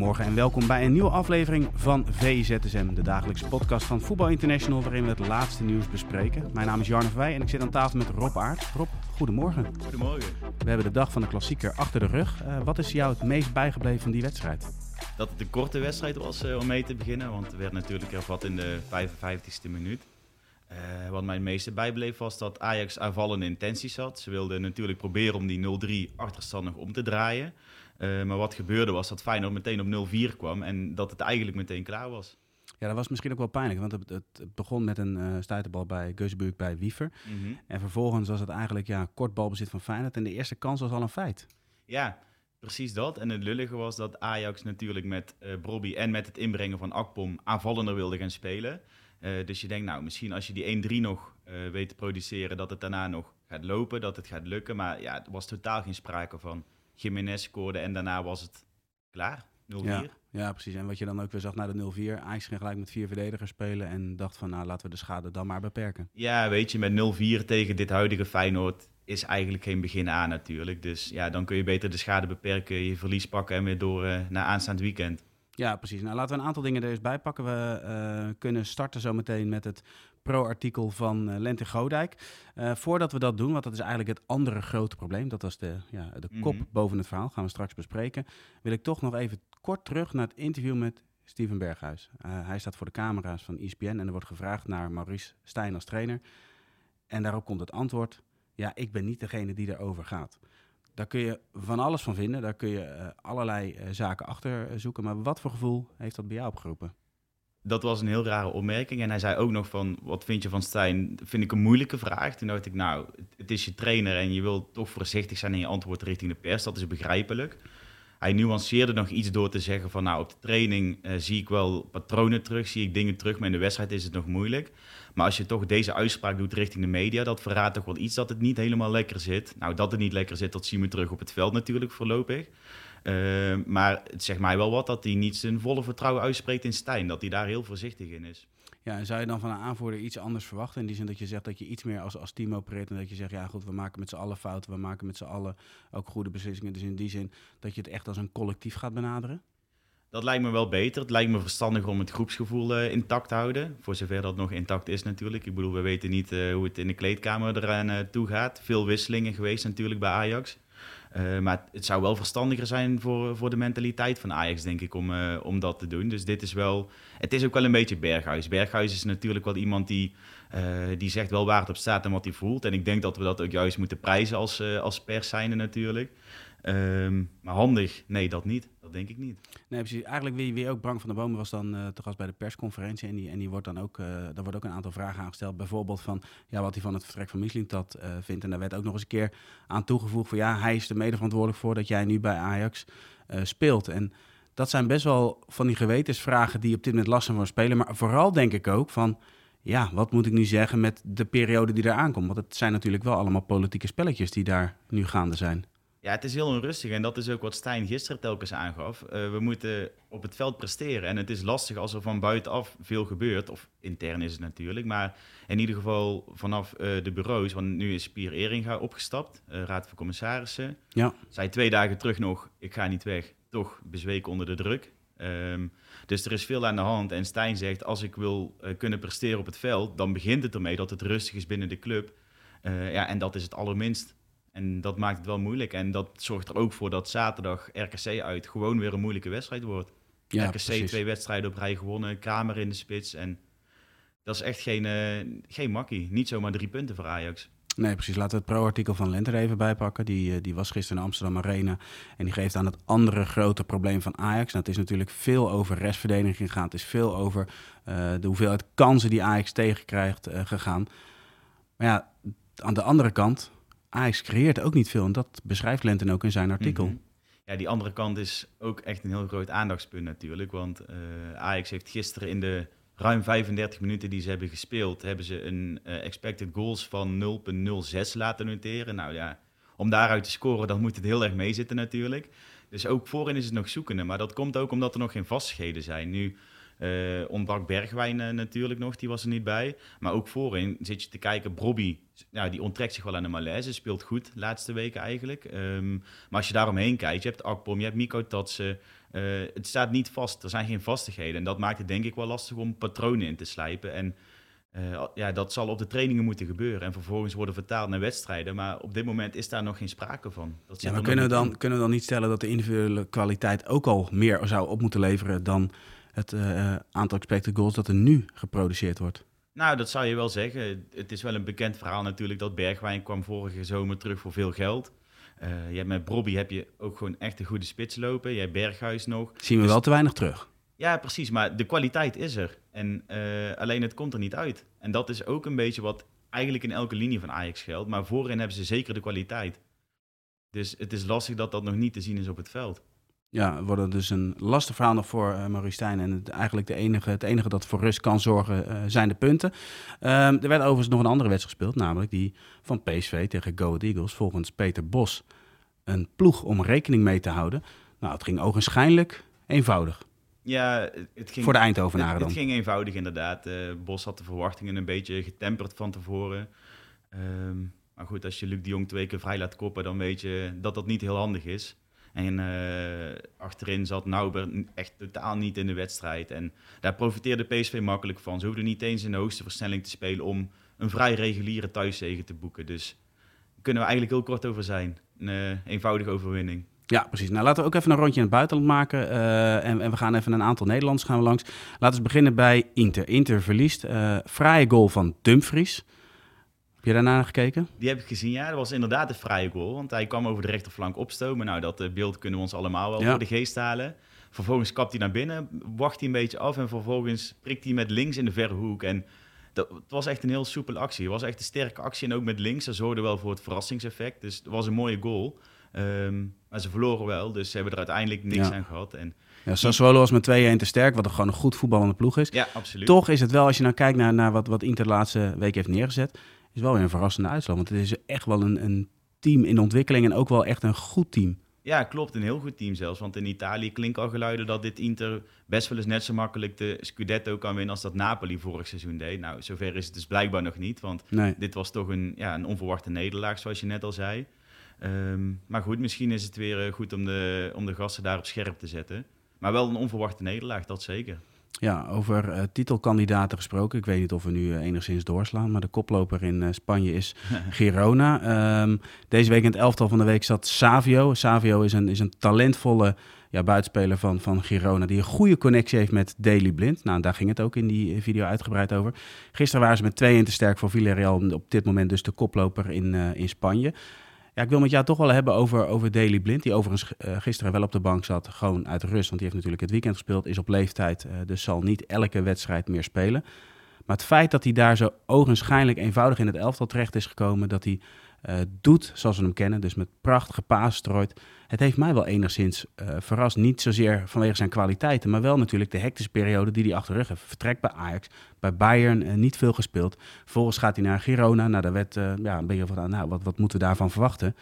Goedemorgen en welkom bij een nieuwe aflevering van VZSM, de dagelijkse podcast van Voetbal International, waarin we het laatste nieuws bespreken. Mijn naam is Jarno Verwij en ik zit aan tafel met Rob Aert. Rob, goedemorgen. Goedemorgen. We hebben de dag van de klassieker achter de rug. Uh, wat is jou het meest bijgebleven van die wedstrijd? Dat het een korte wedstrijd was uh, om mee te beginnen, want er werd natuurlijk hervat in de 55ste minuut. Uh, wat mij het meeste bijbleef was dat Ajax aanvallende intenties had. Ze wilden natuurlijk proberen om die 0-3 achterstand nog om te draaien. Uh, maar wat gebeurde was dat Feyenoord meteen op 0-4 kwam en dat het eigenlijk meteen klaar was. Ja, dat was misschien ook wel pijnlijk, want het, het begon met een uh, stuiterbal bij Geusburg bij Wiever. Mm -hmm. En vervolgens was het eigenlijk ja, kort balbezit van Feyenoord en de eerste kans was al een feit. Ja, precies dat. En het lullige was dat Ajax natuurlijk met uh, Brobby en met het inbrengen van Akpom aanvallender wilde gaan spelen. Uh, dus je denkt, nou, misschien als je die 1-3 nog weet te produceren, dat het daarna nog gaat lopen, dat het gaat lukken. Maar ja, er was totaal geen sprake van. Jiménez scoorde en daarna was het klaar. 0-4. Ja, ja, precies. En wat je dan ook weer zag na de 0-4, Ajax ging gelijk met vier verdedigers spelen en dacht van, nou, laten we de schade dan maar beperken. Ja, weet je, met 0-4 tegen dit huidige Feyenoord is eigenlijk geen begin aan natuurlijk. Dus ja, dan kun je beter de schade beperken, je verlies pakken en weer door uh, naar aanstaand weekend. Ja, precies. Nou, laten we een aantal dingen er eens bij pakken. We uh, kunnen starten zometeen met het pro-artikel van uh, Lente Godijk. Uh, voordat we dat doen, want dat is eigenlijk het andere grote probleem. Dat was de, ja, de kop mm -hmm. boven het verhaal, gaan we straks bespreken. Wil ik toch nog even kort terug naar het interview met Steven Berghuis. hij staat voor de camera's van ESPN en er wordt gevraagd naar Maurice Stijn als trainer. En daarop komt het antwoord, ja, ik ben niet degene die erover gaat. Daar kun je van alles van vinden. Daar kun je uh, allerlei zaken achter zoeken. Maar wat voor gevoel heeft dat bij jou opgeroepen? Dat was een heel rare opmerking. En hij zei ook nog van, wat vind je van Stijn? Vind ik een moeilijke vraag. Toen dacht ik, nou, het is je trainer en je wilt toch voorzichtig zijn in je antwoord richting de pers. Dat is begrijpelijk. Hij nuanceerde nog iets door te zeggen van, nou, op de training zie ik wel patronen terug, zie ik dingen terug, maar in de wedstrijd is het nog moeilijk. Maar als je toch deze uitspraak doet richting de media, dat verraadt toch wel iets dat het niet helemaal lekker zit. Nou, dat het niet lekker zit, dat zien we terug op het veld natuurlijk voorlopig. Uh, maar het zegt mij wel wat dat hij niet zijn volle vertrouwen uitspreekt in Stijn. Dat hij daar heel voorzichtig in is. Ja, en zou je dan van een aanvoerder iets anders verwachten? In die zin dat je zegt dat je iets meer als, als team opereert. En dat je zegt, ja goed, we maken met z'n allen fouten. We maken met z'n allen ook goede beslissingen. Dus in die zin dat je het echt als een collectief gaat benaderen? Dat lijkt me wel beter. Het lijkt me verstandig om het groepsgevoel uh, intact te houden. Voor zover dat nog intact is natuurlijk. Ik bedoel, we weten niet uh, hoe het in de kleedkamer eraan uh, toe gaat. Veel wisselingen geweest natuurlijk bij Ajax. Maar het zou wel verstandiger zijn voor, voor de mentaliteit van Ajax, denk ik, om, om dat te doen. Dus dit is wel... Het is ook wel een beetje Berghuis. Berghuis is natuurlijk wel iemand die, die zegt wel waar het op staat en wat hij voelt. En ik denk dat we dat ook juist moeten prijzen als, als pers zijnde natuurlijk. Um, maar handig, nee, dat niet. Dat denk ik niet. Nee, precies. Eigenlijk wie, wie ook Bram van der Bomen was dan uh, te gast bij de persconferentie. En die, en die wordt dan ook, daar wordt ook een aantal vragen aangesteld. Bijvoorbeeld van ja, wat hij van het vertrek van Mislintat vindt. En daar werd ook nog eens een keer aan toegevoegd van ja, hij is er mede verantwoordelijk voor dat jij nu bij Ajax speelt. En dat zijn best wel van die gewetensvragen die op dit moment last zijn speler. Maar vooral denk ik ook van ja, wat moet ik nu zeggen met de periode die eraan komt? Want het zijn natuurlijk wel allemaal politieke spelletjes die daar nu gaande zijn. Ja, het is heel onrustig en dat is ook wat Stijn gisteren telkens aangaf. Uh, we moeten op het veld presteren en het is lastig als er van buitenaf veel gebeurt. Of intern is het natuurlijk, maar in ieder geval vanaf uh, de bureaus. Want nu is Pier Eringa opgestapt, uh, Raad van Commissarissen. Ja. Zij twee dagen terug nog, ik ga niet weg, toch bezweken onder de druk. Um, dus er is veel aan de hand en Stijn zegt, als ik wil kunnen presteren op het veld, dan begint het ermee dat het rustig is binnen de club. ja, en dat is het allerminst. En dat maakt het wel moeilijk. En dat zorgt er ook voor dat zaterdag RKC uit gewoon weer een moeilijke wedstrijd wordt. Ja, RKC precies. twee wedstrijden op rij gewonnen, Kamer in de spits. En dat is echt geen, uh, geen makkie. Niet zomaar drie punten voor Ajax. Nee, precies. Laten we het pro-artikel van Lenter even bijpakken. Die, die was gisteren in Amsterdam Arena. En die geeft aan het andere grote probleem van Ajax. Nou, het is natuurlijk veel over restverdediging gegaan. Het is veel over uh, de hoeveelheid kansen die Ajax tegenkrijgt uh, gegaan. Maar ja, aan de andere kant Ajax creëert ook niet veel. En dat beschrijft Lenten ook in zijn artikel. -hmm. Ja, die andere kant is ook echt een heel groot aandachtspunt natuurlijk. Want Ajax heeft gisteren in de ruim 35 minuten die ze hebben gespeeld, hebben ze een uh, expected goals van 0,06 laten noteren. Nou ja, om daaruit te scoren, dan moet het heel erg meezitten natuurlijk. Dus ook voorin is het nog zoekende. Maar dat komt ook omdat er nog geen vastigheden zijn. Nu uh, ontbrak Bergwijn uh, natuurlijk nog, die was er niet bij. Maar ook voorin zit je te kijken, Brobby, nou, die onttrekt zich wel aan de malaise. Speelt goed de laatste weken eigenlijk. Um, maar als je daaromheen kijkt, je hebt Akpom, je hebt Miko Tatsen. Uh, het staat niet vast, er zijn geen vastigheden. En dat maakt het denk ik wel lastig om patronen in te slijpen. En ja, dat zal op de trainingen moeten gebeuren en vervolgens worden vertaald naar wedstrijden. Maar op dit moment is daar nog geen sprake van. Dat ja, maar kunnen we, dan, kunnen we dan niet stellen dat de individuele kwaliteit ook al meer zou op moeten leveren dan het uh, aantal expected goals dat er nu geproduceerd wordt? Nou, dat zou je wel zeggen. Het is wel een bekend verhaal natuurlijk dat Bergwijn kwam vorige zomer terug voor veel geld. Uh, je hebt met Bobby heb je ook gewoon echt een goede spits lopen. Jij Berghuis nog. Zien we dus... wel te weinig terug. Ja, precies. Maar de kwaliteit is er. En uh, alleen het komt er niet uit. En dat is ook een beetje wat eigenlijk in elke linie van Ajax geldt. Maar voorin hebben ze zeker de kwaliteit. Dus het is lastig dat dat nog niet te zien is op het veld. Ja, wordt dus een lastig verhaal nog voor uh, Maurice Stijn. En het, eigenlijk de enige, het enige dat voor rust kan zorgen uh, zijn de punten. Um, er werd overigens nog een andere wedstrijd gespeeld. Namelijk die van PSV tegen Go Eagles. Volgens Peter Bos een ploeg om rekening mee te houden. Nou, het ging ogenschijnlijk eenvoudig. Ja, het ging, voor de Eindhovenaren het, ging eenvoudig inderdaad. Uh, Bos had de verwachtingen een beetje getemperd van tevoren. Um, maar goed, als je Luc de Jong twee keer vrij laat koppen, dan weet je dat dat niet heel handig is. En uh, achterin zat Nauber echt totaal niet in de wedstrijd. En daar profiteerde PSV makkelijk van. Ze hoefden niet eens in de hoogste versnelling te spelen om een vrij reguliere thuiszege te boeken. Dus daar kunnen we eigenlijk heel kort over zijn. Een uh, eenvoudige overwinning. Ja, precies. Nou, laten we ook even een rondje in het buitenland maken. Uh, en, en, we gaan even een aantal Nederlanders gaan we langs. Laten we beginnen bij Inter. Inter verliest. Fraaie goal van Dumfries. Heb je daarna gekeken? Die heb ik gezien, ja. Dat was inderdaad een vrije goal. Want hij kwam over de rechterflank opstomen. Nou, dat uh, beeld kunnen we ons allemaal wel ja. voor de geest halen. Vervolgens kapt hij naar binnen, wacht hij een beetje af... en vervolgens prikt hij met links in de verre hoek. En dat, het was echt een heel soepele actie. Het was echt een sterke actie. En ook met links, dat zorgde wel voor het verrassingseffect. Dus het was een mooie goal. Um, maar ze verloren wel, dus ze hebben er uiteindelijk niks ja. aan gehad. En ja, Sassuolo was met 2-1 te sterk, wat er gewoon een goed voetballende ploeg is. Ja, absoluut. Toch is het wel, als je nou kijkt naar, naar wat, wat Inter de laatste week heeft neergezet, is wel weer een verrassende uitslag. Want het is echt wel een, een team in ontwikkeling en ook wel echt een goed team. Ja, klopt. Een heel goed team zelfs. Want in Italië klinken al geluiden dat dit Inter best wel eens net zo makkelijk de Scudetto kan winnen als dat Napoli vorig seizoen deed. Nou, zover is het dus blijkbaar nog niet. Want nee. dit was toch een, ja, een onverwachte nederlaag, zoals je net al zei. Um, maar goed, misschien is het weer uh, goed om de, om de gasten daar op scherp te zetten. Maar wel een onverwachte nederlaag, dat zeker. Ja, over uh, titelkandidaten gesproken. Ik weet niet of we nu uh, enigszins doorslaan, maar de koploper in uh, Spanje is Girona. Um, deze week in het elftal van de week zat Savio. Savio is een, is een talentvolle ja, buitenspeler van, van Girona die een goede connectie heeft met Daily Blind. Nou, daar ging het ook in die video uitgebreid over. Gisteren waren ze met 2-1 te sterk voor Villarreal. Op dit moment dus de koploper in, in Spanje. Ik wil met jou toch wel hebben over, over Blind, die overigens uh, gisteren wel op de bank zat, gewoon uit rust, want die heeft natuurlijk het weekend gespeeld, is op leeftijd, uh, dus zal niet elke wedstrijd meer spelen. Maar het feit dat hij daar zo ogenschijnlijk eenvoudig in het elftal terecht is gekomen, dat hij uh, doet zoals we hem kennen, dus met prachtige paas strooit, het heeft mij wel enigszins verrast. Niet zozeer vanwege zijn kwaliteiten, maar wel natuurlijk de hectische periode die hij achter de rug heeft. Vertrekt bij Ajax, bij Bayern niet veel gespeeld. Vervolgens gaat hij naar Girona. Nou, daar werd ja, een beetje van, nou, wat, wat moeten we daarvan verwachten?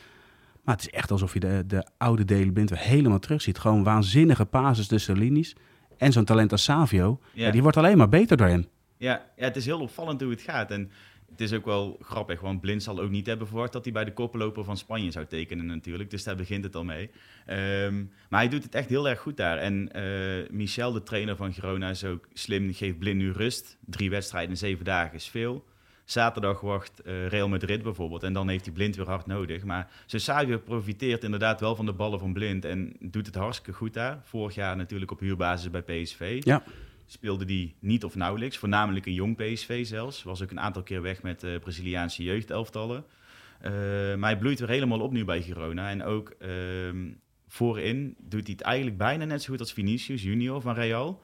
Maar het is echt alsof je de, de oude Delen Blind weer helemaal terug ziet. Gewoon waanzinnige pases tussen de linies. En zo'n talent als Savio, ja. Ja, die wordt alleen maar beter door hem. Ja, ja, het is heel opvallend hoe het gaat. En het is ook wel grappig, want Blind zal ook niet hebben verwacht dat hij bij de koploper van Spanje zou tekenen natuurlijk. Dus daar begint het al mee. Um, maar hij doet het echt heel erg goed daar. En uh, Michel, de trainer van Girona, is ook slim. Geeft Blind nu rust. Drie wedstrijden in zeven dagen is veel. Zaterdag wacht uh, Real Madrid bijvoorbeeld. En dan heeft hij Blind weer hard nodig. Maar Savio profiteert inderdaad wel van de ballen van Blind. En doet het hartstikke goed daar. Vorig jaar natuurlijk op huurbasis bij PSV. Ja speelde die niet of nauwelijks. Voornamelijk een jong PSV zelfs. Was ook een aantal keer weg met uh, Braziliaanse jeugdelftallen. Uh, maar hij bloeit weer helemaal op nu bij Girona. En ook uh, voorin doet hij het eigenlijk bijna net zo goed als Vinicius Junior van Real.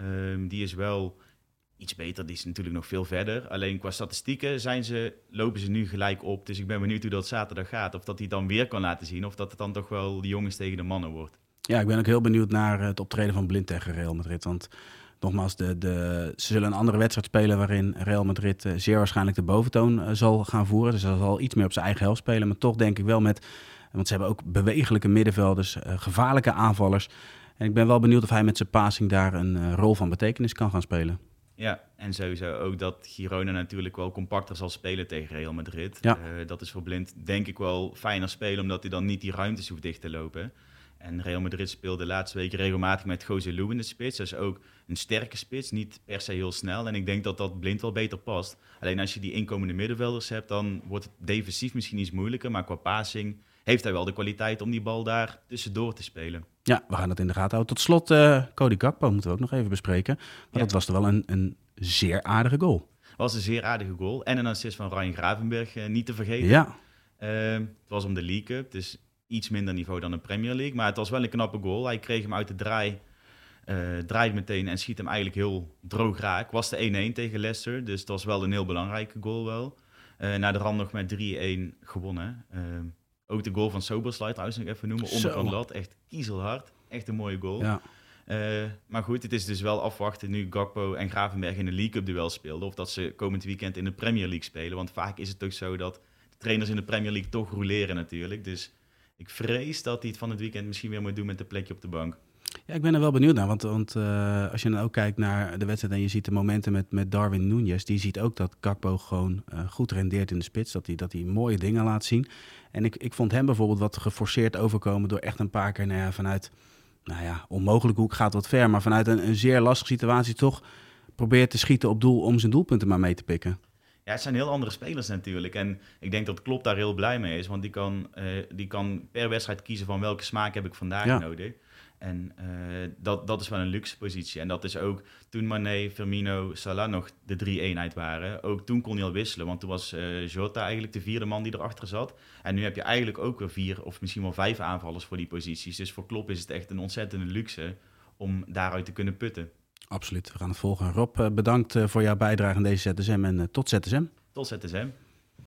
Um, die is wel iets beter. Die is natuurlijk nog veel verder. Alleen qua statistieken zijn ze, lopen ze nu gelijk op. Dus ik ben benieuwd hoe dat zaterdag gaat. Of dat hij dan weer kan laten zien. Of dat het dan toch wel de jongens tegen de mannen wordt. Ja, ik ben ook heel benieuwd naar het optreden van Blind tegen Real Madrid. Want nogmaals, de, de, ze zullen een andere wedstrijd spelen waarin Real Madrid uh, zeer waarschijnlijk de boventoon uh, zal gaan voeren. Dus hij zal iets meer op zijn eigen helft spelen. Maar toch denk ik wel met, want ze hebben ook bewegelijke middenvelders, uh, gevaarlijke aanvallers. En ik ben wel benieuwd of hij met zijn passing daar een rol van betekenis kan gaan spelen. Ja, en sowieso ook dat Girona natuurlijk wel compacter zal spelen tegen Real Madrid. Ja. dat is voor Blind denk ik wel fijner spelen, omdat hij dan niet die ruimtes hoeft dicht te lopen. En Real Madrid speelde de laatste weken regelmatig met José in de spits. Dat is ook een sterke spits, niet per se heel snel. En ik denk dat dat blind wel beter past. Alleen als je die inkomende middenvelders hebt, dan wordt het defensief misschien iets moeilijker. Maar qua passing heeft hij wel de kwaliteit om die bal daar tussendoor te spelen. Ja, we gaan dat in de gaten houden. Tot slot, uh, Cody Gakpo moeten we ook nog even bespreken. Maar ja. dat was toch wel een, een zeer aardige goal. was een zeer aardige goal. En een assist van Ryan Gravenberg, uh, niet te vergeten. Ja. Uh, het was om de League Cup, dus iets minder niveau dan de Premier League. Maar het was wel een knappe goal. Hij kreeg hem uit de draai. Uh, draait meteen en schiet hem eigenlijk heel droog raak. Was de 1-1 tegen Leicester, dus het was wel een heel belangrijke goal wel. Uh, na de rand nog met 3-1 gewonnen. Uh, ook de goal van Soberslide trouwens nog even noemen. Onderkant lat, echt kiezelhard. Echt een mooie goal. Ja. maar goed, het is dus wel afwachten nu Gakpo en Gravenberg in de League Cup duel speelden. Of dat ze komend weekend in de Premier League spelen. Want vaak is het ook zo dat de trainers in de Premier League toch roleren natuurlijk. Dus ik vrees dat hij het van het weekend misschien weer moet doen met een plekje op de bank. Ja, ik ben er wel benieuwd naar. Want, want uh, als je dan ook kijkt naar de wedstrijd en je ziet de momenten met, met Darwin Núñez, die ziet ook dat Gakpo gewoon uh, goed rendeert in de spits. Dat hij, dat mooie dingen laat zien. En ik, ik vond hem bijvoorbeeld wat geforceerd overkomen door echt een paar keer nou ja, vanuit, nou ja, onmogelijk hoek gaat wat ver, maar vanuit een, een zeer lastige situatie toch probeert te schieten op doel om zijn doelpunten maar mee te pikken. Ja, het zijn heel andere spelers natuurlijk. En ik denk dat Klopp daar heel blij mee is. Want die kan, uh, die kan per wedstrijd kiezen van welke smaak heb ik vandaag ja. nodig. En uh, dat, dat is wel een luxe positie. En dat is ook toen Mané, Firmino, Salah nog de drie eenheid waren. Ook toen kon hij al wisselen. Want toen was uh, Jota eigenlijk de vierde man die erachter zat. En nu heb je eigenlijk ook weer vier of misschien wel vijf aanvallers voor die posities. Dus voor Klopp is het echt een ontzettende luxe om daaruit te kunnen putten. Absoluut, we gaan het volgen. Rob, bedankt voor jouw bijdrage aan deze ZSM en tot ZSM. Tot ZSM.